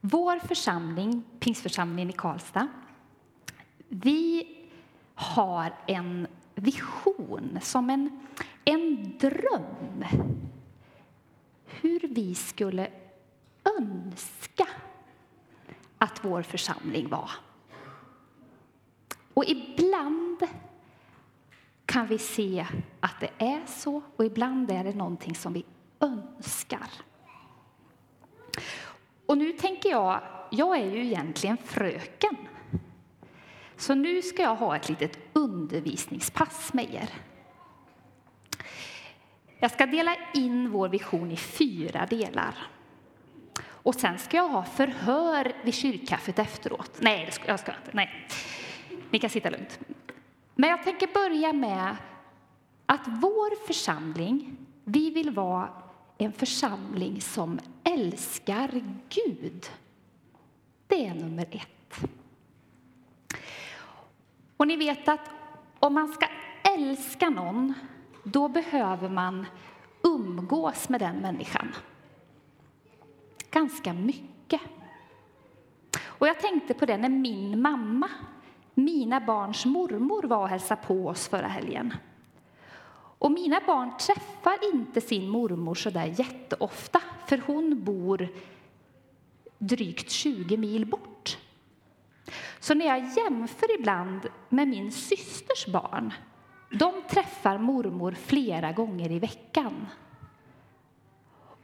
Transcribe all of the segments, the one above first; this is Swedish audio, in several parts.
Vår församling, Pingstförsamlingen i Karlstad, vi har en vision, som en, en dröm hur vi skulle önska att vår församling var. Och ibland kan vi se att det är så och ibland är det någonting som vi önskar. Och nu tänker jag, jag är ju egentligen fröken. Så nu ska jag ha ett litet undervisningspass med er. Jag ska dela in vår vision i fyra delar. Och sen ska jag ha förhör vid kyrkkaffet efteråt. Nej, jag ska inte. Nej. Ni kan sitta lugnt. Men jag tänker börja med att vår församling, vi vill vara en församling som älskar Gud. Det är nummer ett. Och ni vet att om man ska älska någon, då behöver man umgås med den människan. Ganska mycket. Och jag tänkte på det när min mamma, mina barns mormor, var och hälsade på oss förra helgen. Och mina barn träffar inte sin mormor så där jätteofta, för hon bor drygt 20 mil bort. Så när jag jämför ibland med min systers barn, de träffar mormor flera gånger i veckan.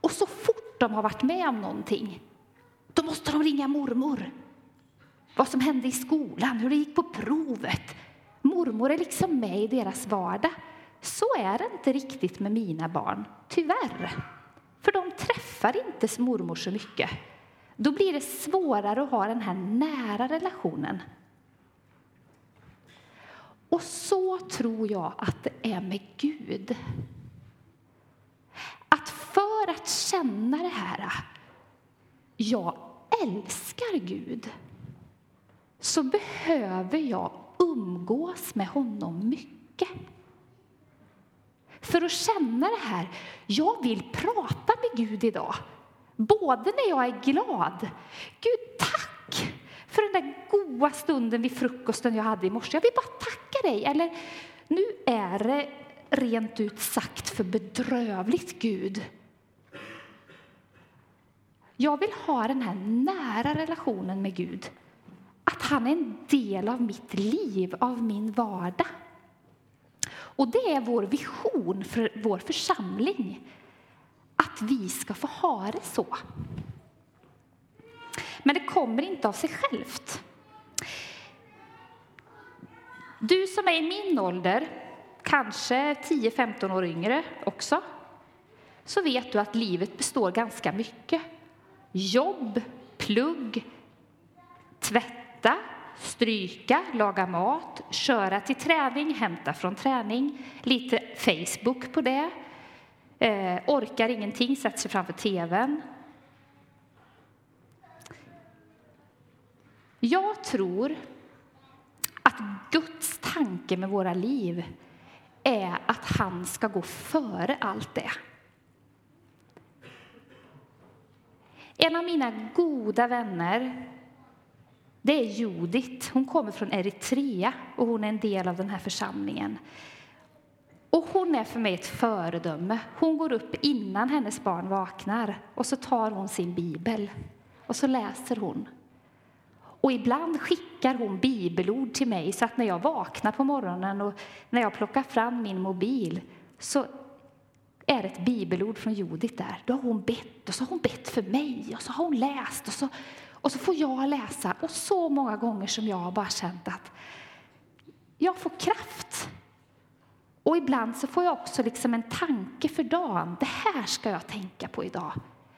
Och så fort de har varit med om någonting, då måste de ringa mormor. Vad som hände i skolan, hur det gick på provet. Mormor är liksom med i deras vardag. Så är det inte riktigt med mina barn, tyvärr. För de träffar inte mormor så mycket. Då blir det svårare att ha den här nära relationen. Och så tror jag att det är med Gud. Att för att känna det här, jag älskar Gud, så behöver jag umgås med honom mycket. För att känna det här, jag vill prata med Gud idag. Både när jag är glad, Gud tack för den där goda stunden vid frukosten jag hade i morse. Jag vill bara tacka dig. Eller nu är det rent ut sagt för bedrövligt, Gud. Jag vill ha den här nära relationen med Gud. Att han är en del av mitt liv, av min vardag. Och det är vår vision för vår församling, att vi ska få ha det så. Men det kommer inte av sig självt. Du som är i min ålder, kanske 10-15 år yngre också, så vet du att livet består ganska mycket. Jobb, plugg, tvätta, stryka, laga mat, köra till träning, hämta från träning, lite Facebook på det, eh, orkar ingenting, sätter sig framför tvn. Jag tror att Guds tanke med våra liv är att han ska gå före allt det. En av mina goda vänner det är Judit. Hon kommer från Eritrea och hon är en del av den här församlingen. Och hon är för mig ett föredöme. Hon går upp innan hennes barn vaknar och så tar hon sin bibel och så läser hon. Och ibland skickar hon bibelord till mig så att när jag vaknar på morgonen och när jag plockar fram min mobil så är det ett bibelord från Judit där. Då har hon bett och så har hon bett för mig och så har hon läst och så och så får jag läsa. Och så många gånger som jag har bara känt att jag får kraft. Och ibland så får jag också liksom en tanke för dagen. Det här ska jag tänka på idag.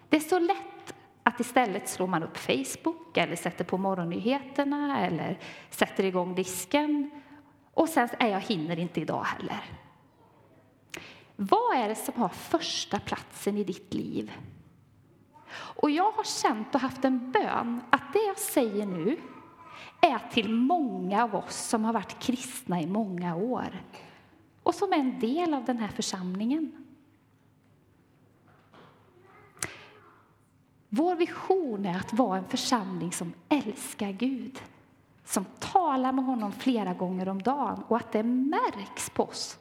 Det är så lätt att istället slår man upp Facebook eller sätter på morgonnyheterna eller sätter igång disken. Och sen är jag hinner inte idag heller. Vad är det som har första platsen i ditt liv? Och jag har känt och haft en bön att det jag säger nu är till många av oss som har varit kristna i många år och som är en del av den här församlingen. Vår vision är att vara en församling som älskar Gud, som talar med honom flera gånger om dagen och att det märks på oss.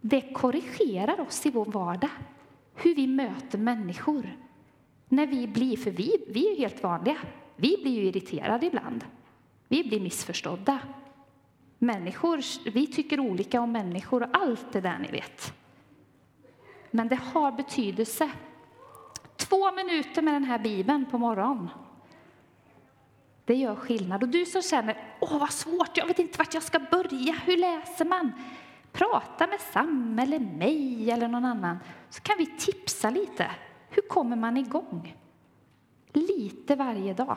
Det korrigerar oss i vår vardag, hur vi möter människor. När vi blir, för vi, vi är helt vanliga, vi blir ju irriterade ibland. Vi blir missförstådda. Människor, vi tycker olika om människor och allt det där ni vet. Men det har betydelse. Två minuter med den här bibeln på morgonen. Det gör skillnad. Och du som känner, åh vad svårt, jag vet inte vart jag ska börja, hur läser man? Prata med Sam eller mig eller någon annan, så kan vi tipsa lite. Hur kommer man igång? Lite varje dag.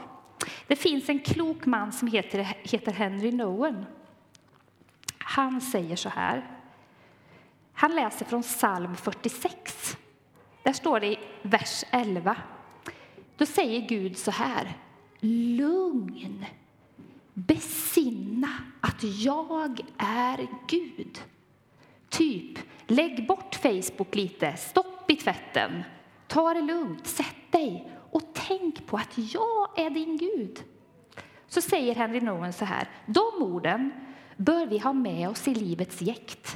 Det finns en klok man som heter, heter Henry Nowen. Han säger så här. Han läser från psalm 46. Där står det i vers 11. Då säger Gud så här. Lugn. Besinna att jag är Gud. Typ, lägg bort Facebook lite, stopp i tvätten. Ta det lugnt, sätt dig och tänk på att jag är din Gud. Så säger Henry Nowen så här. De orden bör vi ha med oss i livets jäkt.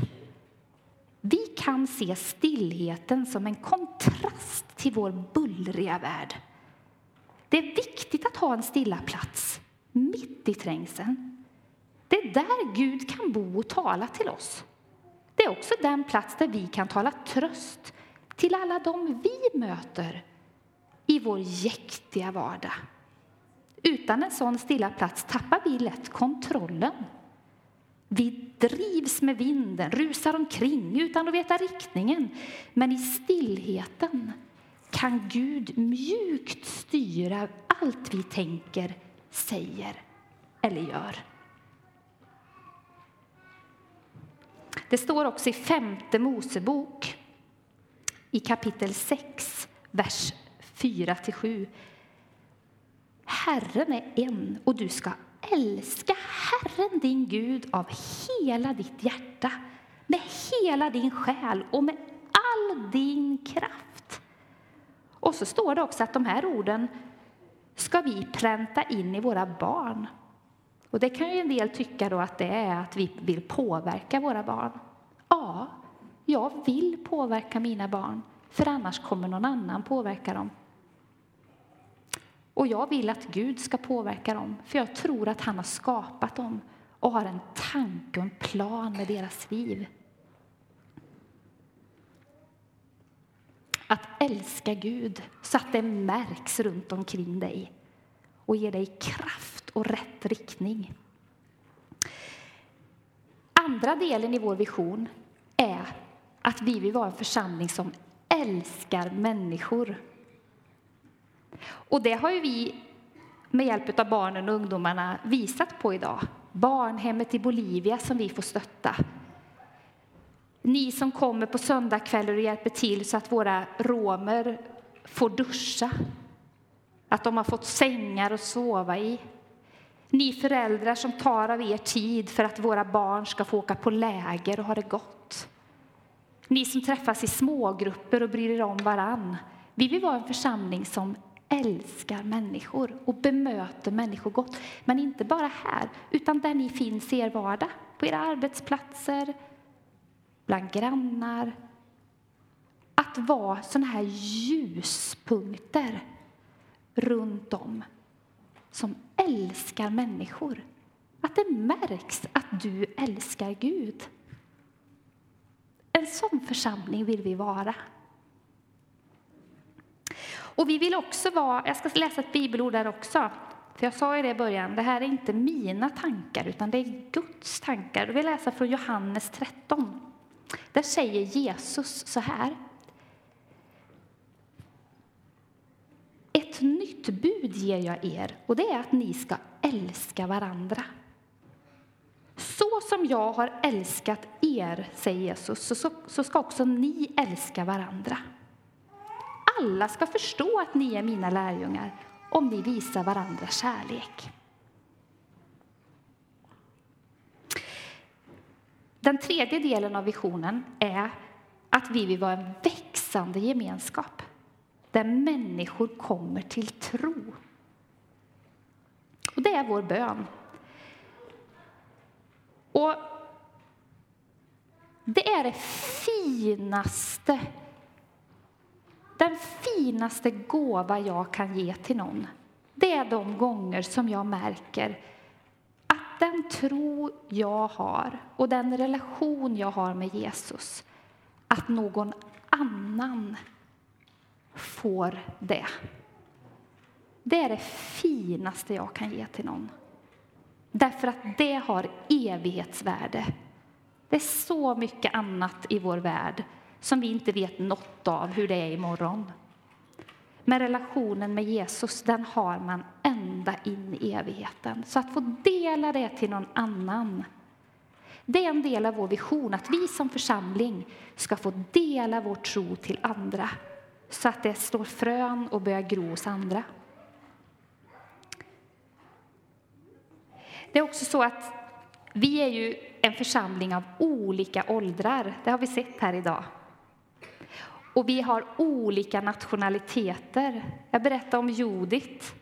Vi kan se stillheten som en kontrast till vår bullriga värld. Det är viktigt att ha en stilla plats mitt i trängseln. Det är där Gud kan bo och tala till oss. Det är också den plats där vi kan tala tröst till alla dem vi möter i vår jäktiga vardag. Utan en sån stilla plats tappar vi lätt kontrollen. Vi drivs med vinden, rusar omkring utan att veta riktningen. Men i stillheten kan Gud mjukt styra allt vi tänker, säger eller gör. Det står också i femte Mosebok i kapitel 6, vers 4-7. Herren är en och du ska älska Herren din Gud av hela ditt hjärta, med hela din själ och med all din kraft. Och så står det också att de här orden ska vi pränta in i våra barn. Och det kan ju en del tycka då att det är att vi vill påverka våra barn. Ja, jag vill påverka mina barn, för annars kommer någon annan påverka dem. Och jag vill att Gud ska påverka dem, för jag tror att han har skapat dem och har en tanke och en plan med deras liv. Att älska Gud så att det märks runt omkring dig och ger dig kraft och rätt riktning. Andra delen i vår vision att vi vill vara en församling som älskar människor. Och det har ju vi med hjälp av barnen och ungdomarna visat på idag. Barnhemmet i Bolivia som vi får stötta. Ni som kommer på söndagskvällar och hjälper till så att våra romer får duscha. Att de har fått sängar att sova i. Ni föräldrar som tar av er tid för att våra barn ska få åka på läger och ha det gott. Ni som träffas i smågrupper och bryr er om varann. Vi vill vara en församling som älskar människor och bemöter människor gott. Men inte bara här, utan där ni finns i er vardag. På era arbetsplatser, bland grannar. Att vara sådana här ljuspunkter runt om som älskar människor. Att det märks att du älskar Gud. En sån församling vill vi vara. Och vi vill också vara, jag ska läsa ett bibelord där också, för jag sa i det i början, det här är inte mina tankar utan det är Guds tankar. Vi läser från Johannes 13. Där säger Jesus så här. Ett nytt bud ger jag er, och det är att ni ska älska varandra. Så som jag har älskat er, säger Jesus, så, så, så ska också ni älska varandra. Alla ska förstå att ni är mina lärjungar om ni visar varandra kärlek. Den tredje delen av visionen är att vi vill vara en växande gemenskap. där människor kommer till tro. Och det är vår bön. Och det är det finaste, den finaste gåva jag kan ge till någon. Det är de gånger som jag märker att den tro jag har och den relation jag har med Jesus, att någon annan får det. Det är det finaste jag kan ge till någon. Därför att det har evighetsvärde. Det är så mycket annat i vår värld som vi inte vet något av hur det är imorgon. Men relationen med Jesus, den har man ända in i evigheten. Så att få dela det till någon annan, det är en del av vår vision, att vi som församling ska få dela vår tro till andra, så att det står frön och börjar gro hos andra. Det är också så att vi är ju en församling av olika åldrar. Det har vi sett här idag. Och vi har olika nationaliteter. Jag berättade om Judit.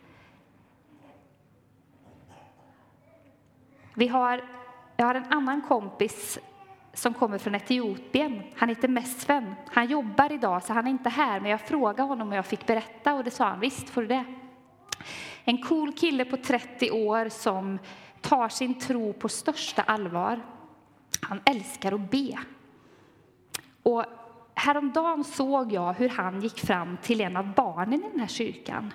Vi har, jag har en annan kompis som kommer från Etiopien. Han heter Mesven. Han jobbar idag, så han är inte här. Men jag frågade honom om jag fick berätta och det sa han, visst får du det. En cool kille på 30 år som tar sin tro på största allvar. Han älskar att be. Och häromdagen såg jag hur han gick fram till en av barnen i den här kyrkan.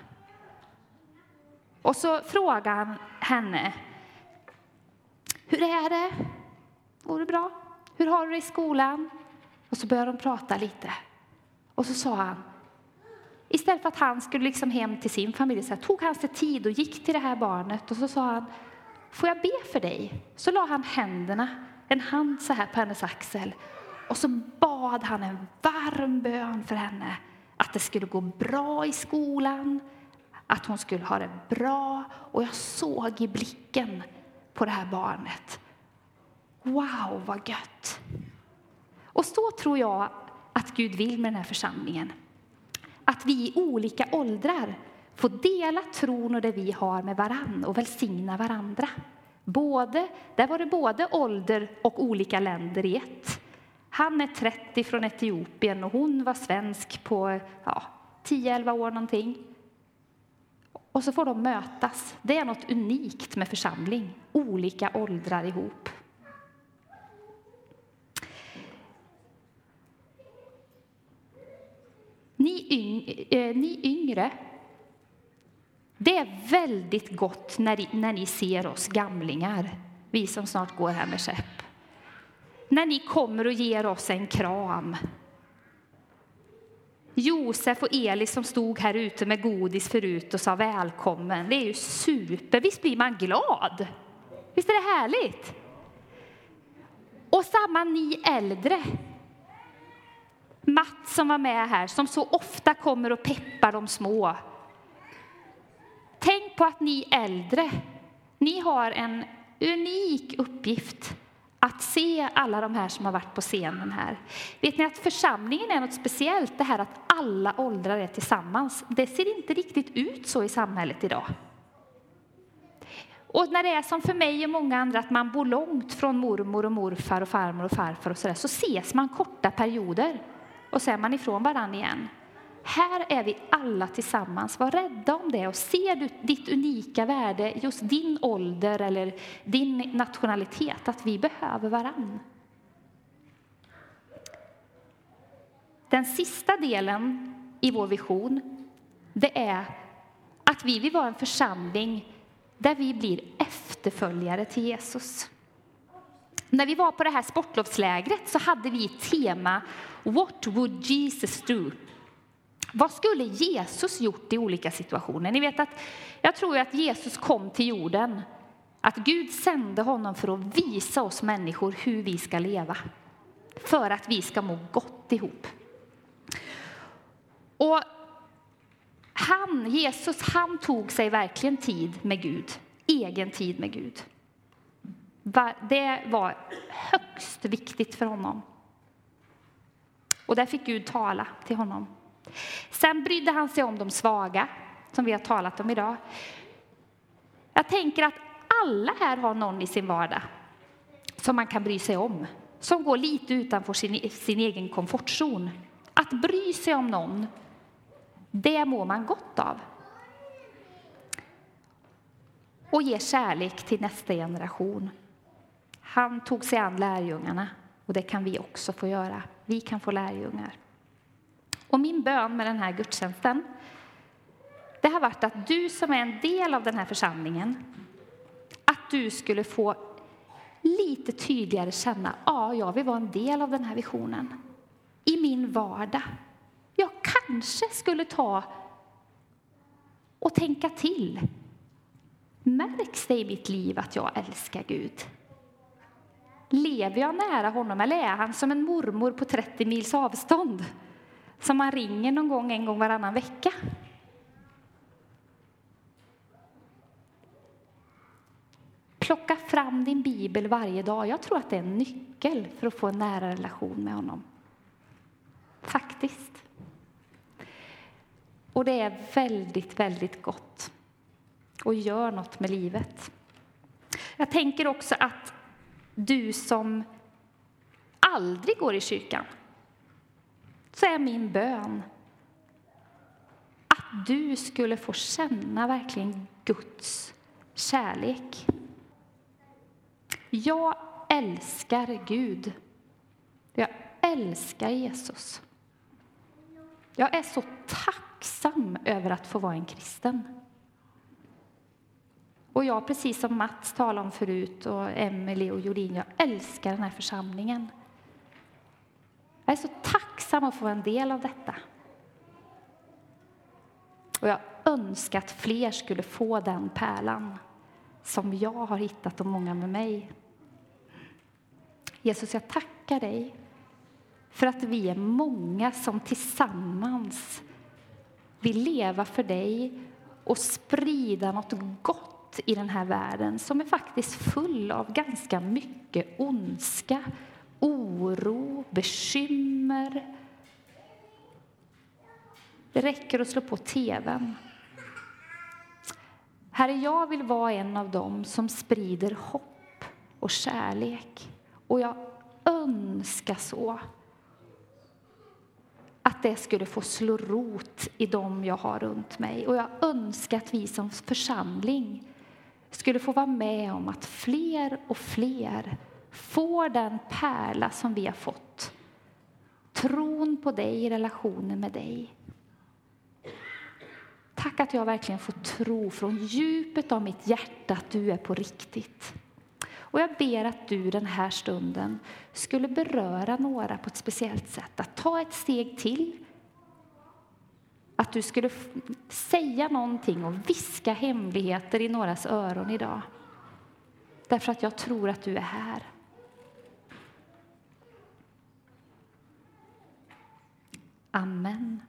Och så frågade han henne. Hur är det? Går det bra? Hur har du det i skolan? Och så började de prata lite. Och så sa han, istället för att han skulle liksom hem till sin familj, så här, tog han sig tid och gick till det här barnet och så sa han, får jag be för dig? Så la han händerna, en hand så här på hennes axel och så bad han en varm bön för henne att det skulle gå bra i skolan, att hon skulle ha det bra. Och jag såg i blicken på det här barnet. Wow, vad gött! Och så tror jag att Gud vill med den här församlingen. Att vi i olika åldrar få dela tron och det vi har med varann och välsigna varandra. Både, där var det både ålder och olika länder i ett. Han är 30 från Etiopien och hon var svensk på ja, 10-11 år någonting. Och så får de mötas. Det är något unikt med församling. Olika åldrar ihop. Ni, yng, eh, ni yngre, det är väldigt gott när, när ni ser oss gamlingar, vi som snart går här med käpp när ni kommer och ger oss en kram. Josef och Elis som stod här ute med godis förut och sa välkommen. Det är ju super. Visst blir man glad? Visst är det härligt? Och samma ni äldre. Mats som var med här, som så ofta kommer och peppar de små. Tänk på att ni äldre, ni har en unik uppgift att se alla de här som har varit på scenen här. Vet ni att församlingen är något speciellt, det här att alla åldrar är tillsammans. Det ser inte riktigt ut så i samhället idag. Och när det är som för mig och många andra att man bor långt från mormor och morfar och farmor och farfar och sådär, så ses man korta perioder och så är man ifrån varann igen. Här är vi alla tillsammans. Var rädda om det och se ditt unika värde, just din ålder eller din nationalitet, att vi behöver varann. Den sista delen i vår vision, det är att vi vill vara en församling där vi blir efterföljare till Jesus. När vi var på det här sportlovslägret så hade vi ett tema What would Jesus do? Vad skulle Jesus gjort i olika situationer? Ni vet att jag tror att Jesus kom till jorden, att Gud sände honom för att visa oss människor hur vi ska leva, för att vi ska må gott ihop. Och han, Jesus, han tog sig verkligen tid med Gud, egen tid med Gud. Det var högst viktigt för honom. Och där fick Gud tala till honom. Sen brydde han sig om de svaga, som vi har talat om idag. Jag tänker att alla här har någon i sin vardag som man kan bry sig om, som går lite utanför sin, sin egen komfortzon. Att bry sig om någon, det mår man gott av. Och ger kärlek till nästa generation. Han tog sig an lärjungarna och det kan vi också få göra. Vi kan få lärjungar. Och min bön med den här gudstjänsten det har varit att du som är en del av den här församlingen att du skulle få lite tydligare känna ja, jag vill vara en del av den här visionen i min vardag. Jag kanske skulle ta och tänka till. Märks det i mitt liv att jag älskar Gud? Lever jag nära honom eller är han som en mormor på 30 mils avstånd som man ringer någon gång en gång varannan vecka? Plocka fram din bibel varje dag. Jag tror att det är en nyckel för att få en nära relation med honom. Faktiskt. Och det är väldigt, väldigt gott och gör något med livet. Jag tänker också att du som aldrig går i kyrkan, så är min bön att du skulle få känna verkligen Guds kärlek. Jag älskar Gud. Jag älskar Jesus. Jag är så tacksam över att få vara en kristen. Och jag, precis som Mats talade om förut, och Emelie och Jolin, jag älskar den här församlingen. Jag är så tacksam att få vara en del av detta. Och jag önskar att fler skulle få den pärlan som jag har hittat och många med mig. Jesus, jag tackar dig för att vi är många som tillsammans vill leva för dig och sprida något gott i den här världen som är faktiskt full av ganska mycket ondska, oro, bekymmer. Det räcker att slå på tvn. Herre, jag vill vara en av dem som sprider hopp och kärlek. Och jag önskar så att det skulle få slå rot i dem jag har runt mig. Och jag önskar att vi som församling skulle få vara med om att fler och fler får den pärla som vi har fått. Tron på dig, i relationen med dig. Tack att jag verkligen får tro från djupet av mitt hjärta att du är på riktigt. Och jag ber att du den här stunden skulle beröra några på ett speciellt sätt. Att ta ett steg till. Att du skulle säga någonting och viska hemligheter i någras öron idag. Därför att jag tror att du är här. Amen.